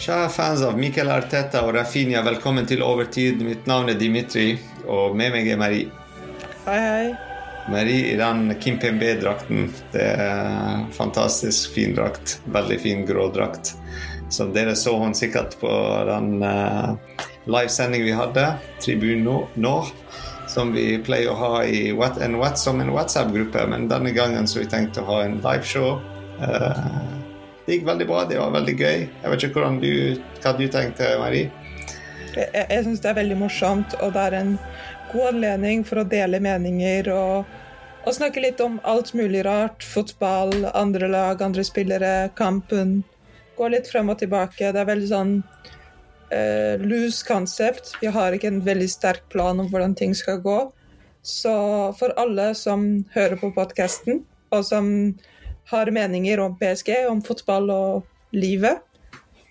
Kjære fans av Mikkel Arteta og Rafinha, velkommen til Overtid. Mitt navn er Dimitri, og med meg er Marie. Hei, hei. Marie i den Kimpembe-drakten. Det er en fantastisk fin drakt. Veldig fin grå drakt. Så dere så hun sikkert på den uh, livesendingen vi hadde, Tribun Nord, som vi pleier å ha i What and What som en WhatsApp-gruppe. Men denne gangen så vi tenkte å ha en liveshow. Uh, det gikk veldig bra, det var veldig gøy. Jeg vet ikke du, hva du tenkte, Marie? Jeg, jeg syns det er veldig morsomt, og det er en god anledning for å dele meninger og, og snakke litt om alt mulig rart. Fotball, andre lag, andre spillere, kampen. Gå litt frem og tilbake. Det er veldig sånn uh, loose concept. Vi har ikke en veldig sterk plan om hvordan ting skal gå. Så for alle som hører på podkasten, og som har meninger om PSG, om fotball og livet,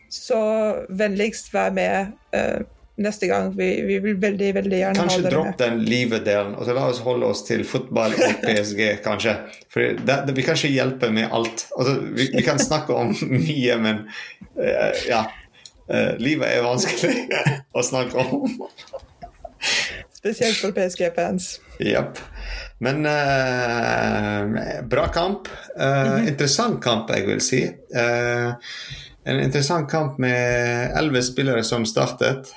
så vennligst vær med uh, neste gang. Vi, vi, vil veldig veldig gjerne kanskje ha dere med. Kanskje dropp den livet-delen, og så la oss holde oss til fotball og PSG, kanskje. For det, det, vi kan ikke hjelpe med alt. Altså, vi, vi, kan snakke om mye, men uh, ja. Uh, livet er vanskelig å snakke om. Spesielt for PSG-fans. Jepp. Men uh, bra kamp. Uh, mm -hmm. Interessant kamp, jeg vil si. Uh, en interessant kamp med elleve spillere som startet.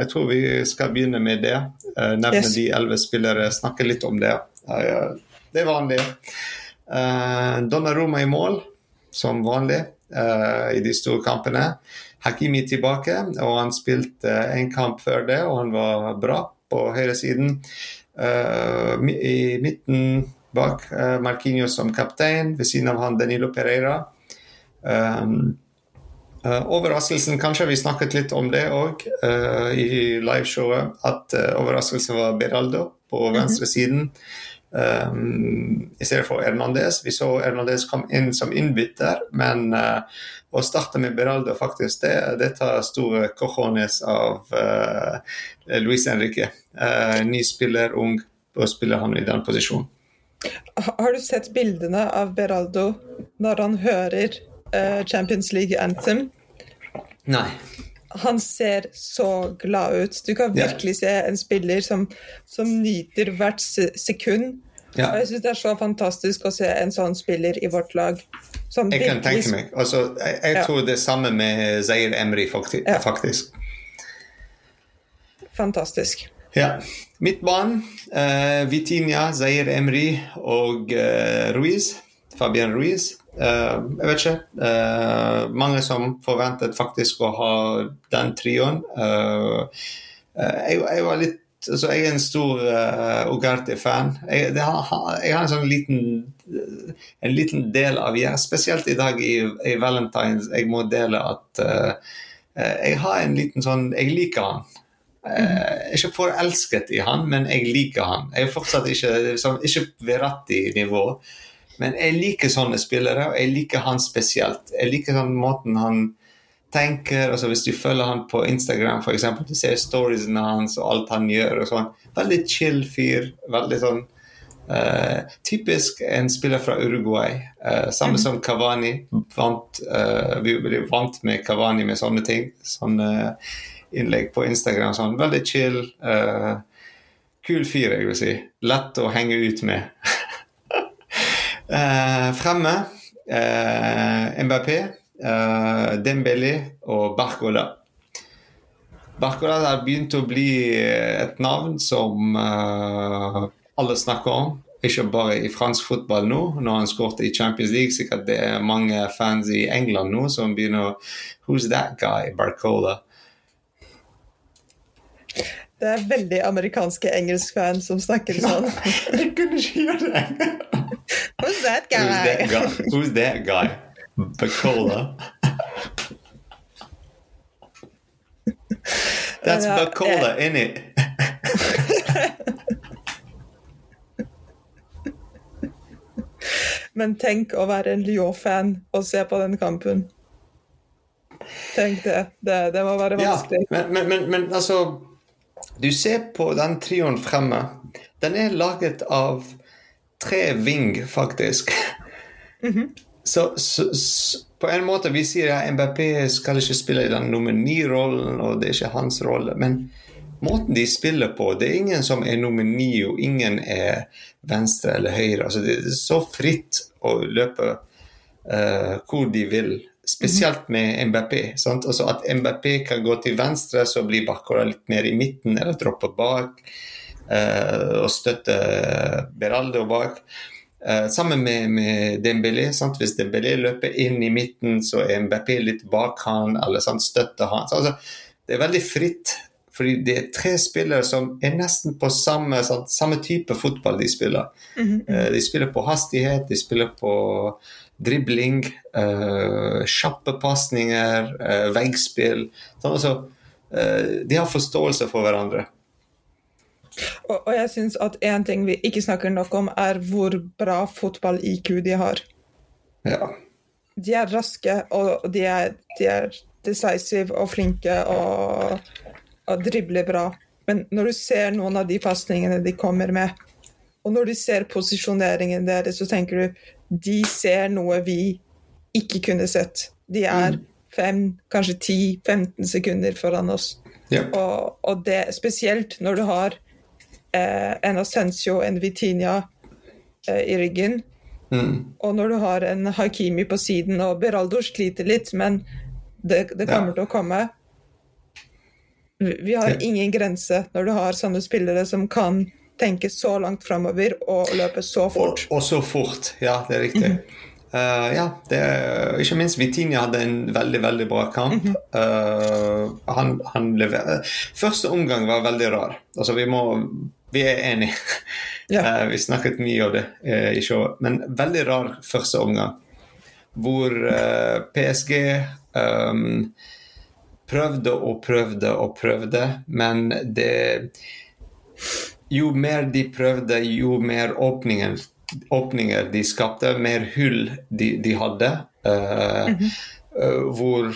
jeg tror vi skal begynne med det. nevne yes. de elleve spillere, snakke litt om det. det er vanlig. Donnaroma i mål, som vanlig i de store kampene. Hakimi tilbake, og han spilte en kamp før det, og han var bra på høyresiden. Uh, I midten bak uh, Marquinhos som kaptein, ved siden av han Danilo Pereira. Um, uh, overraskelsen, kanskje vi snakket litt om det òg i liveshowet, at overraskelsen var Beraldo på mm -hmm. Um, i stedet for Hernandez. Vi så Hernandez kom inn som innbytter, men uh, å starte med Beraldo, faktisk, det, det tar store cojones av uh, Luis Henrique. Uh, ny spiller, ung, og spiller han i den posisjonen. Har du sett bildene av Beraldo når han hører Champions League Anthem? Nei. Han ser så glad ut. Du kan virkelig se en spiller som, som nyter hvert sekund ja. Jeg syns det er så fantastisk å se en sånn spiller i vårt lag. Som jeg kan tenke meg. Altså, jeg, jeg ja. tror det er samme med Zair Emry, faktisk. Fantastisk. Ja. Midtbanen, uh, Vitinha, Zair Emry og uh, Ruiz. Fabian Ruiz. Uh, jeg vet ikke. Uh, mange som forventet faktisk å ha den trioen. Uh, jeg, jeg, var litt altså Jeg er en stor uh, Ugarte-fan. Jeg, jeg, har en sånn liten en liten del av jeg, Spesielt i dag i, i Valentines. Jeg må dele at uh, jeg har en liten sånn Jeg liker han. Er ikke forelsket i han, men jeg liker han. Jeg er fortsatt ikke sånn, ikke Verratti-nivå, men jeg liker sånne spillere, og jeg liker han spesielt. Jeg liker sånn måten han tenker. altså Hvis du følger han på Instagram, f.eks., du ser storiesene hans og alt han gjør. og sånn, Veldig chill fyr. veldig sånn uh, Typisk en spiller fra Uruguay. Uh, samme mm. som Kavani. Vant, uh, vi ble vant med Kavani med sånne ting. Sånne innlegg på Instagram. sånn, Veldig chill. kul fyr, jeg vil si. Lett å henge ut med. fremme MBP eh, Dembélé og Barcola. Barcola har begynt å bli et navn som uh, alle snakker om. Ikke bare i fransk fotball nå, når han skåret i Champions League. Sikkert det er mange fans i England nå som begynner å Who's that guy? Barcola. Det er veldig amerikanske engelskfans som snakker sånn. Jeg kunne ikke gjøre det. That guy? Who's that guy? Who's that guy? Bacola. That's Bacola in it. Men tenk å være en Lyon-fan og se på den kampen. Tenk det. Det, det må være vanskelig. Ja, men, men, men, altså Du ser på den trioen fremme. Den er laget av tre ving, faktisk. Mm -hmm så, så, så, på en måte vi sier at MBP skal ikke spille den nummer ni-rollen, og det er ikke hans rolle. Men måten de spiller på Det er ingen som er nummer ni, og ingen er venstre eller høyre. Altså, det er så fritt å løpe uh, hvor de vil. Spesielt med MBP. Altså at MBP kan gå til venstre, så blir Bakkora litt mer i midten, eller droppe bak. Uh, og støtte Beraldo bak. Uh, sammen med, med Dembélé. Sant? Hvis Dembélé løper inn i midten, så er Mbappé litt bak han, eller sant? støtter han. Så, altså, det er veldig fritt. Fordi det er tre spillere som er nesten på samme, sant? samme type fotball de spiller. Mm -hmm. uh, de spiller på hastighet, de spiller på dribling, uh, kjappe pasninger, veggspill. Sånn, altså, de har forståelse for hverandre. Og, og jeg syns at en ting vi ikke snakker nok om, er hvor bra fotball-IQ de har. Ja. De er raske, og de er, de er decisive og flinke og, og dribler bra. Men når du ser noen av de pasningene de kommer med, og når du ser posisjoneringen deres, så tenker du de ser noe vi ikke kunne sett. De er mm. fem, kanskje 10-15 sekunder foran oss. Ja. Og, og, det spesielt når du har en Ascencio, en Vitinia eh, i ryggen. Mm. Og når du har en Hakimi på siden, og Beraldo sliter litt, men det, det kommer ja. til å komme. Vi har ingen grense når du har sånne spillere som kan tenke så langt framover og løpe så fort. Og, og, så fort, ja, det er riktig. Mm. Uh, ja, det, ikke minst Vitinha hadde en veldig veldig bra kamp. Mm -hmm. uh, han, han lever... Første omgang var veldig rar. Altså, vi må vi er enige. Ja. Uh, vi snakket mye om det uh, i showet. Men veldig rar første omgang. Hvor uh, PSG um, prøvde og prøvde og prøvde, men det Jo mer de prøvde, jo mer åpninger, åpninger de skapte, mer hull de, de hadde. Mm -hmm. Eh, hvor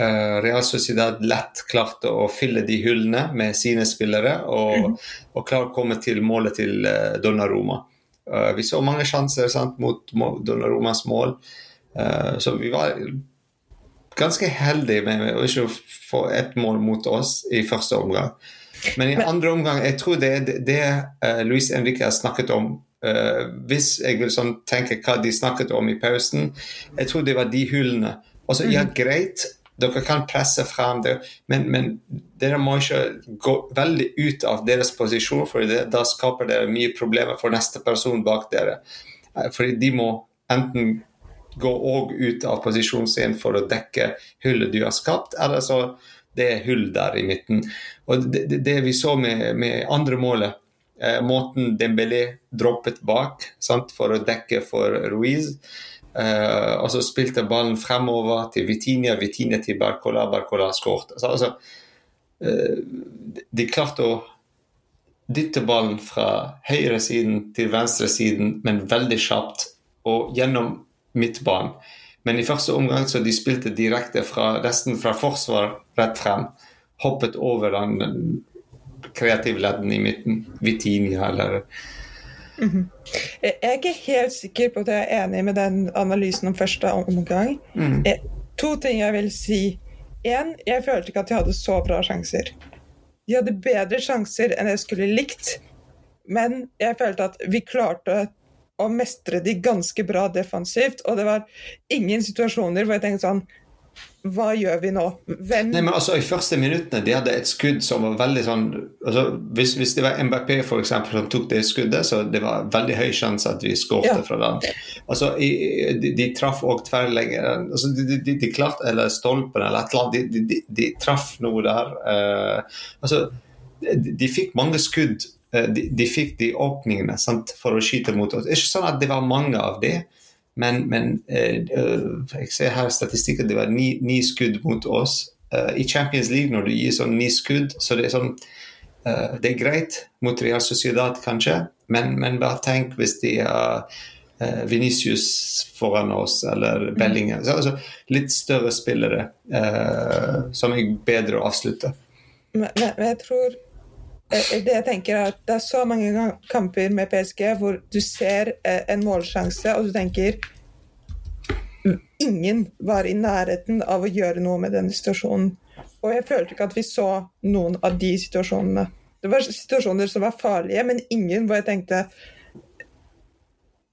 uh, Real Sociedad lett klarte å fylle de hyllene med sine spillere og, mm. og klare å komme til målet til uh, Donnaroma. Vi så mange sjanser sant, mot Donnaromas mål, så vi var ganske heldige med, å ikke få ett mål mot oss i første omgang. Men i andre omgang jeg tror det er det, det Luis Enrique har snakket om hvis jeg vil sånn tenke hva de snakket om i pausen, jeg tror det var de hullene Altså, ja, mm. greit, dere kan presse frem det, men, men, dere må ikke gå veldig ut av deres posisjon, for det, da skaper det mye problemer for neste person bak dere. Eh, fordi de må enten gå òg ut av posisjonen sin for å dekke hullet du har skapt, eller så det er hull der i midten. Og Det, det, det vi så med, med andre målet, eh, måten Dembélé droppet bak sant, for å dekke for Ruiz, Uh, og så spilte ballen fremover til Vitinia, Vitinia til Barcola, Barcola skåret. Altså, altså, uh, de klarte å dytte ballen fra høyresiden til venstresiden, men veldig kjapt, og gjennom midtbanen. Men i første omgang så de spilte direkte fra resten fra forsvar rett frem. Hoppet over den kreative ledden i midten. Vitinia eller Mm Jeg er ikke helt sikker på at jeg er enig med den analysen om første omgang. Mm. To ting jeg vil si. Én, jeg følte ikke at de hadde så bra sjanser. De hadde bedre sjanser enn jeg skulle likt, men jeg følte at vi klarte å mestre de ganske bra defensivt. Og det var ingen situasjoner hvor jeg tenkte sånn hva gjør vi nå? Hvem Nei, men altså I første minuttene de hadde et skudd som var veldig sånn altså, hvis, hvis, det var MBP for eksempel, som tok det skuddet, så det var veldig høy sjanse at vi skåret ja. fra den. Altså, i, de, de, traff òg tverrleggeren altså, de, de, de, klarte, Eller stolpen eller et eller annet. De, de traff noe der. Uh, altså, de, fikk mange skudd. Uh, de, fikk de åpningene sant, for å skyte mot oss. Ikke sånn at det var mange av det. Men, men eh, jeg ser her statistikken, det var ni, ni skudd mot oss. Uh, I Champions League, når du gir sånn ni skudd, så det er sånn Det er greit mot Real Sociedad, kanskje, men, men bare tenk hvis de har Venicius foran oss, eller mm. Bellinger. Så, altså, litt større spillere uh, som er bedre å avslutte. Men, men jeg tror det jeg tenker er at det er så mange kamper med PSG hvor du ser en målsjanse, og du tenker ingen var i nærheten av å gjøre noe med denne situasjonen. Og jeg følte ikke at vi så noen av de situasjonene. Det var situasjoner som var farlige, men ingen hvor jeg tenkte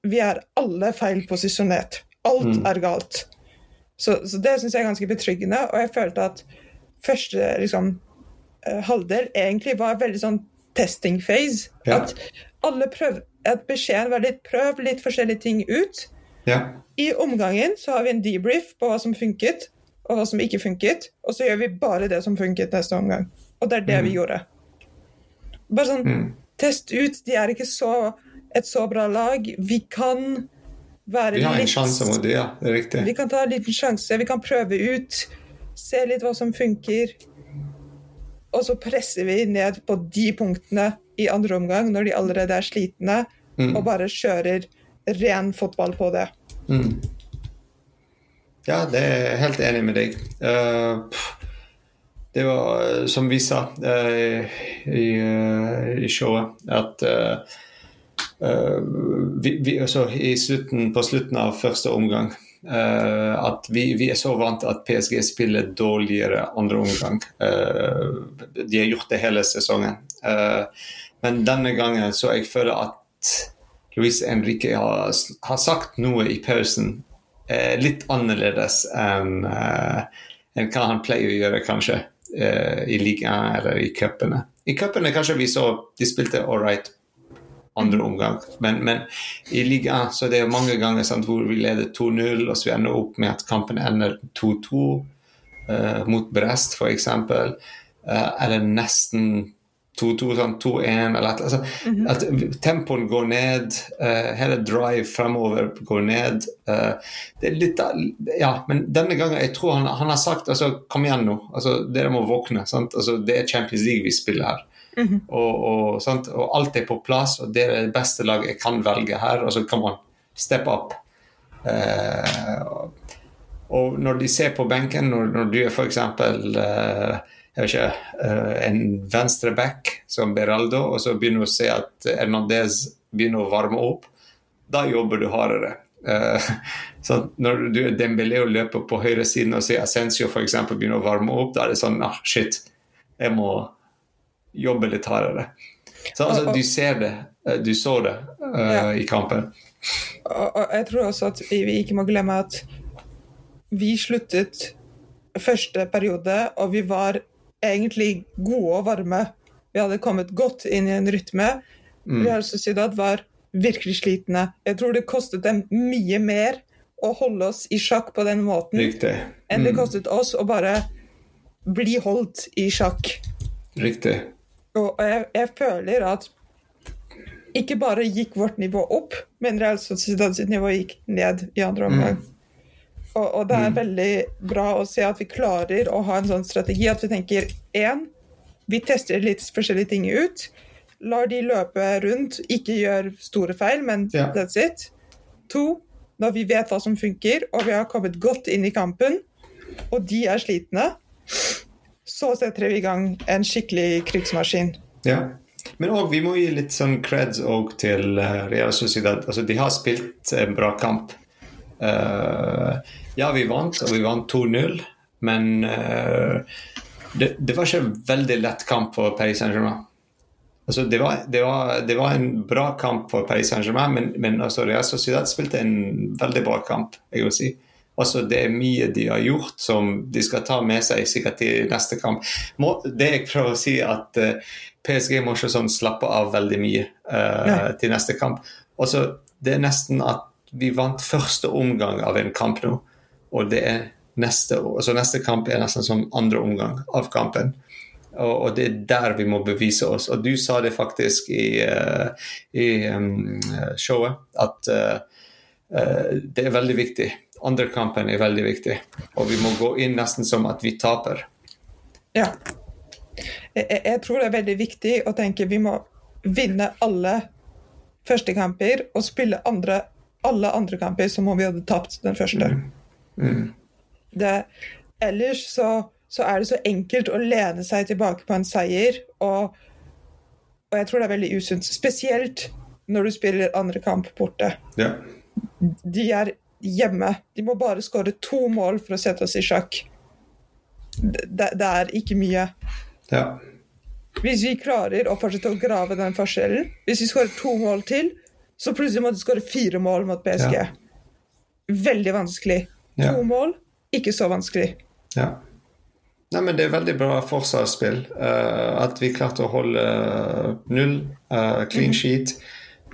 Vi er alle feil posisjonert. Alt Mm. er galt. Så, så det syns jeg er ganske betryggende, og jeg følte at første liksom, eh, halvdel egentlig var veldig sånn testing phase. Ja. At alle prøv, at beskjeden var litt prøv litt forskjellige ting ut. Ja. I omgangen så har vi en debrief på hva som funket, og hva som ikke funket. Og så gjør vi bare det som funket neste omgang. Og det er det vi gjorde. Bare sånn Mm. test ut. De er ikke så, et så bra lag. Vi kan være litt Vi har en litt sjanse mot det, ja. Det er riktig. Vi kan ta en liten sjanse. Vi kan prøve ut. Se litt hva som funker. Og så presser vi ned på de punktene i andre omgang, når de allerede er slitne, Mm. og bare kjører ren fotball på det. Mm. Ja, det er jeg helt enig med deg. Uh, det var eh, som vi sa uh, i, uh, i showet, at vi, vi, altså, i slutten, På slutten av første omgang eh, at vi, vi er så vant at PSG spiller dårligere andre omgang. Uh, de har gjort det hele sesongen. Uh, men denne gangen så jeg føler at Luis Enrique har, har sagt noe i pausen eh, litt annerledes enn eh, enn hva han pleier å gjøre, kanskje, eh, i ligaen eller i cupene. I cupene kanskje vi så de spilte all right andre omgang, men, men i ligaen så det er mange ganger sant, hvor vi leder 2-0, og så vi ender opp med at kampen ender 2-2 uh, mot Brest, f.eks., Uh, eller nesten 2-2, sånn 2-1 eller et, altså, At tempoen går ned, uh, hele drive fremover går ned. Uh, det er litt Ja, men denne gangen jeg tror han, han har sagt altså, Kom igjen nå, altså, dere må våkne. Sant? Altså, det er Champions League vi spiller her. Og, og, sant? og alt er på plass, og det er det beste laget jeg kan velge her. Og så kan man steppe opp. Eh, og- og når de ser på benken, når, når du er f.eks. Uh, jeg vet ikke, eh, en venstre back som Beraldo, og så begynner du å se at Hernandez begynner å varme opp, da jobber du hardere. Eh, så når du er Dembélé og løper på høyresiden og ser Ascencio eksempel begynner å varme opp, da er det sånn ah, shit, jeg må jobbe litt hardere. Så altså, du ser det, eh, du så det uh, Ja. i kampen. Og, og jeg tror også at vi, ikke må glemme at vi sluttet første periode, og vi var egentlig gode og varme. Vi hadde kommet godt inn i en rytme. Real Sociedad var virkelig slitne. Jeg tror det kostet dem mye mer å holde oss i sjakk på den måten Riktig. enn det Mm, kostet oss å bare bli holdt i sjakk. riktig. Og jeg, jeg føler at ikke bare gikk vårt nivå opp, men Real Sociedad sitt nivå gikk ned i andre omgang. Og, og det er veldig bra å se at vi klarer å ha en sånn strategi at vi tenker én, vi tester litt forskjellige ting ut. Lar de løpe rundt, ikke gjør store feil, men yeah. that's it. To, når vi vet hva som funker, og vi har kommet godt inn i kampen, og de er slitne, så setter vi i gang en skikkelig krigsmaskin. Ja. Men òg, vi må gi litt sånn creds til eh, Real Sociedad. Altså, de har spilt en bra kamp. Uh, ja, vi vant, og vi vant 2-0, men uh, det, det var ikke en veldig lett kamp for Paris Saint-Germain. Altså, det, det, det var en bra kamp for Paris Saint-Germain, men, men altså, Real Sociedad spilte en veldig bra kamp. jeg vil si. Altså, det er mye de har gjort som de skal ta med seg sikkert til neste kamp. Må, det jeg prøver å si, at uh, PSG må ikke sånn slappe av veldig mye uh, til neste kamp. Altså, det er nesten at vi vant første omgang av en kamp nå, og det er neste, altså neste kamp er nesten som andre omgang av kampen. Og, og det er der vi må bevise oss. Og du sa det faktisk i, uh, i um, showet, at eh, eh, det er veldig viktig. Andre kampen er veldig viktig. Og vi må gå inn nesten som at vi taper. Ja. Jeg, jeg- tror det er veldig viktig å tenke vi må vinne alle første kamper og spille andre, alle andre kamper som om vi hadde tapt den første. Det, ellers så, så er det så enkelt å lene seg tilbake på en seier, og, og jeg tror det er veldig usunt. Spesielt når du spiller andre kamp borte. Ja. De er hjemme. De må bare skåre to mål for å sette oss i sjakk. Det, det er ikke mye. Ja. Hvis vi klarer å fortsette å grave den forskjellen, hvis vi skårer to mål til, så plutselig må de skåre fire mål mot PSG. Ja. Veldig vanskelig. Ja. To mål, ikke så vanskelig. ja. Nei, men Det er veldig bra forsvarsspill. Uh, at vi klarte å holde eh, null, uh, clean sheet.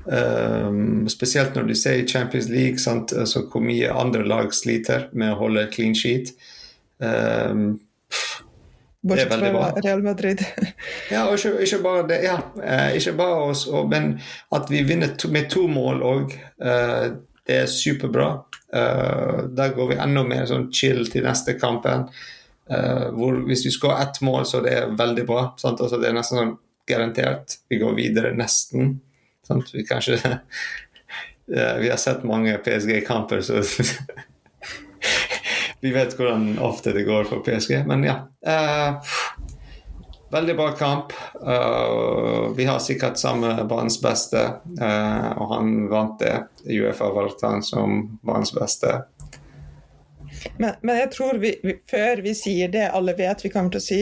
Um, spesielt når du ser i Champions League sant? Altså, hvor mye andre lag sliter med å holde clean sheet. Um, Bortsett fra. Real Madrid. Ja, og ikke, ikke bare det, ja, eh, ikke bare oss, og, men at vi vinner to, med to mål òg, det er superbra. Eh, der går vi enda mer sånn chill til neste kampen. Eh, hvor Hvis vi skårer ett mål, så det er veldig bra. Sant? Altså, det er nesten sånn garantert. Vi går videre nesten. Sant? Vi kanskje eh, Vi har sett mange PSG-kamper, så vi vet hvordan ofte det går for PSG. Men ja. eh, Veldig bra kamp. Uh, vi har sikkert samme banens beste, uh, og han vant det. Uefa valgte han som banens beste. Men, men jeg tror vi, vi, før vi sier det alle vet vi kommer til å si,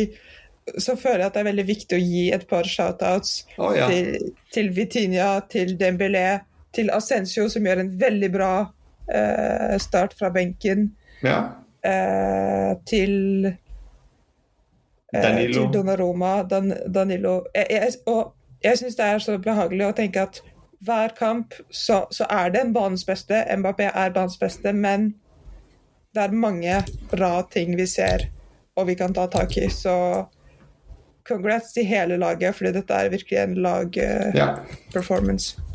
så føler jeg at det er veldig viktig å gi et par shoutouts oh, ja. til, til Vitinia, til Dembélé, til Ascencio, som gjør en veldig bra eh, start fra benken, Ja. eh, til eh, Danilo. Til Donnaroma, Dan, Danilo. Jeg, jeg, og jeg syns det er så behagelig å tenke at hver kamp så, så er det en banens beste. Mbappé er banens beste, men det er mange bra ting vi ser og vi kan ta tak i. Så congrats til hele laget, fordi dette er virkelig en lag-performance. ja.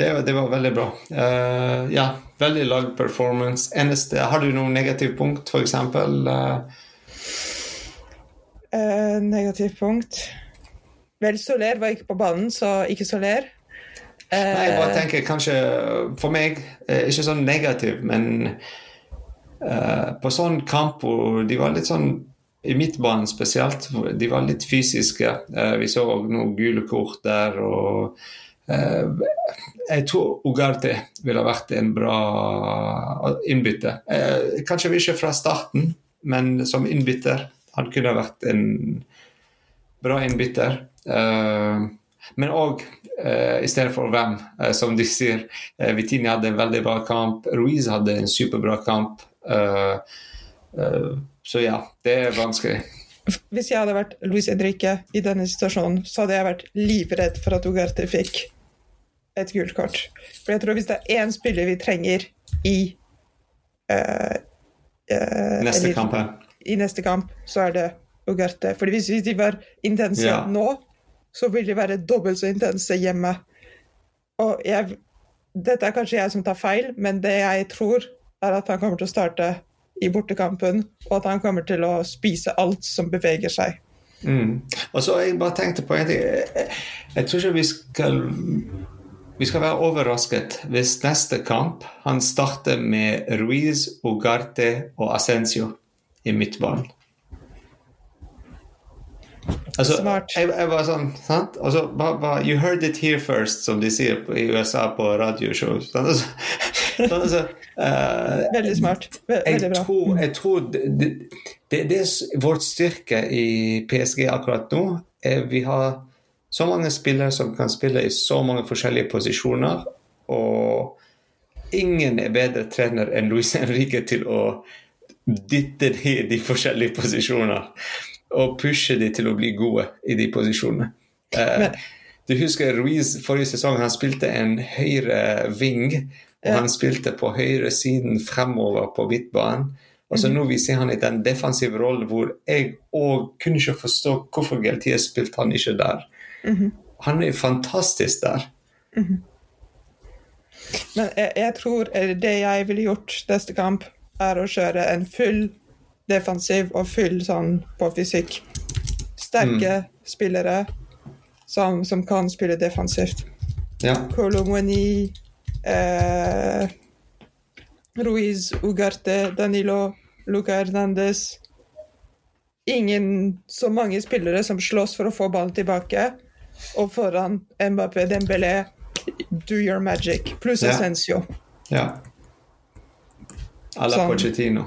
Det, det var veldig bra. Uh, ja, veldig lag performance. Eneste, har du noen negativt punkt, f.eks.? Uh, Eh, negativt punkt. Vel, Soler var ikke på banen, så ikke Soler. Uh... Nei, jeg bare tenker kanskje For meg, eh, ikke sånn negativ, men eh, på sånn kamp hvor de var litt sånn i midtbanen spesielt, de var litt fysiske. Eh, vi så noen gule kort der. og eh, Jeg tror Ugarte ville vært en bra innbytte. Eh, kanskje ikke fra starten, men som innbytter. Han kunne vært en bra innbytter. Men òg i stedet for hvem, som de sier. Vitini hadde en veldig bra kamp. Ruiz hadde en superbra kamp. Så ja, det er vanskelig. Hvis jeg hadde vært Luis Henrique i denne situasjonen, så hadde jeg vært livredd for at Ugarte fikk et gult kort. For jeg tror hvis det er én spiller vi trenger i uh, uh, Neste kamp i neste kamp, så er det Ugarte. For hvis hvis de var intense Ja. nå, så vil de være dobbelt så intense hjemme. Og jeg, dette er kanskje jeg som tar feil, men det jeg tror, er at han kommer til å starte i bortekampen, og at han kommer til å spise alt som beveger seg. Mm. Og så jeg bare tenkte på en ting. Jeg, tror ikke vi skal vi skal være overrasket hvis neste kamp han starter med Ruiz, Ugarte og Ascencio i midtbanen. Altså, Smart. Jeg, jeg var sånn, sant? Altså, ba, ba, you heard it here first, som de sier i USA på radioshow. Altså, sånn, altså, uh, Veldig smart. Veldig jeg bra. tror, jeg tror det, det, det, er vårt styrke i PSG akkurat nå. Er vi har så mange spillere som kan spille i så mange forskjellige posisjoner. Og ingen er bedre trener enn Luis Henrique til å dytte de i de forskjellige posisjoner. Og pushe de til å bli gode i de posisjonene. Uh, Men- du husker Ruiz forrige sesong, han spilte en høyre ving. Og han spilte på høyre siden fremover på midtbanen. Så nå vi ser han i den defensive rollen hvor jeg òg kunne ikke forstå hvorfor Geltier spilte han ikke der. Mhm. Han er fantastisk der. Men jeg, jeg tror det jeg ville gjort neste kamp, er å kjøre en full defensiv og full sånn på fysikk. Sterke spillere som, som kan spille defensivt. Ja. Colomoni, eh, Ruiz, Ugarte, Danilo, Luca Hernandez. Ingen så mange spillere som slåss for å få ballen tilbake. Og foran Mbappé Dembélé, do your magic. Pluss Ja. Essensio. Ja. À la Sånn. Pochettino.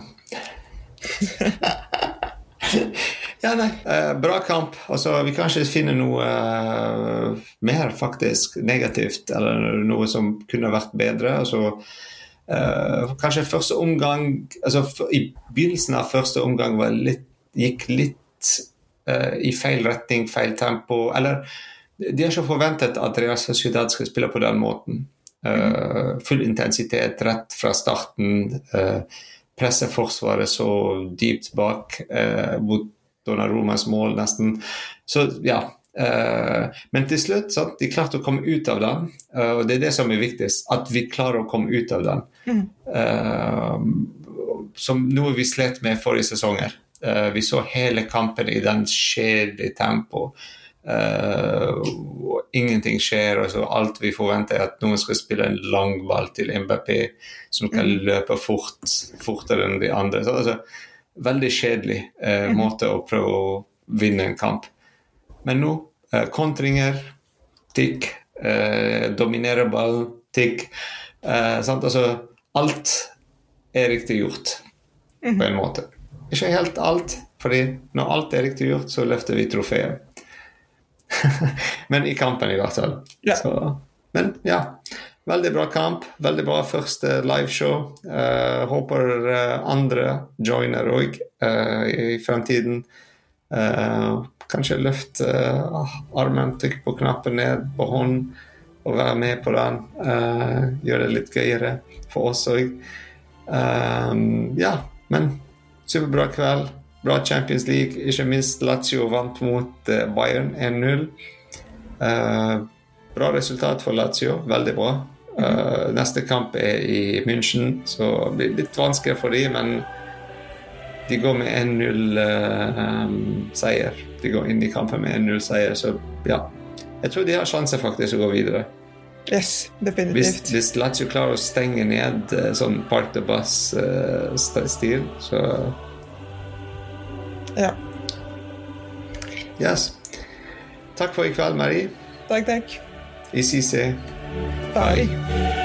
ja, nei. eh, bra kamp. Altså, vi kan ikke finne noe eh, mer faktisk negativt, eller noe som kunne vært bedre. Altså, eh, kanskje første omgang altså, for, I begynnelsen av første omgang litt, gikk litt eh, i feil retning, feil tempo. Eller de har ikke forventet at Real Sociedad skal spille på den måten. Eh, full intensitet rett fra starten. Uh, presse Forsvaret så dypt bak uh, mot Donnarummas mål, nesten. Så ja. eh, men til slutt, sant, de klarte å komme ut av den. eh, og det er det som er viktigst. At vi klarer å komme ut av den. Mm. Eh, som noe vi slet med forrige sesonger. Vi så hele kampen i den kjedelige tempo. Uh, og ingenting skjer. og så Alt vi forventer, er at noen skal spille en lang ball til Mbappé som kan løpe fort, fortere enn de andre. Så, altså, veldig kjedelig eh, måte å prøve å vinne en kamp. Men nå eh, kontringer, tikk, eh, dominere ballen, tikk. Eh? Altså, alt er riktig gjort på en måte. Ikke helt alt, fordi når alt er riktig gjort, så løfter vi trofeet. Men i kampen, i hvert fall. Ja. Så, men ja. Veldig bra kamp. Veldig bra første liveshow. Uh, håper eh, andre joiner òg i fremtiden. Uh, kanskje løft eh, armen, trykke på knappen ned på hånden og være med på den. Eh, gjøre det litt gøyere for oss òg. ja, men superbra kveld. Bra Champions League. Ikke minst Lazio vant mot eh, Bayern 1-0. Eh, bra resultat for Lazio. Veldig bra. Eh, neste kamp er i München, så det blir litt vanskeligere for dem, men de går med 1-0-seier. de går inn i kampen med 1-0-seier, så ja. Jeg tror de har sjanse faktisk å gå videre. Yes, Hvis, definitivt. hvis Lazio klarer å stenge ned eh, sånn park the bus-stil, så Ja. yes. Takk for i kveld, Marie. Takk, takk. I CC. Bye. Bye.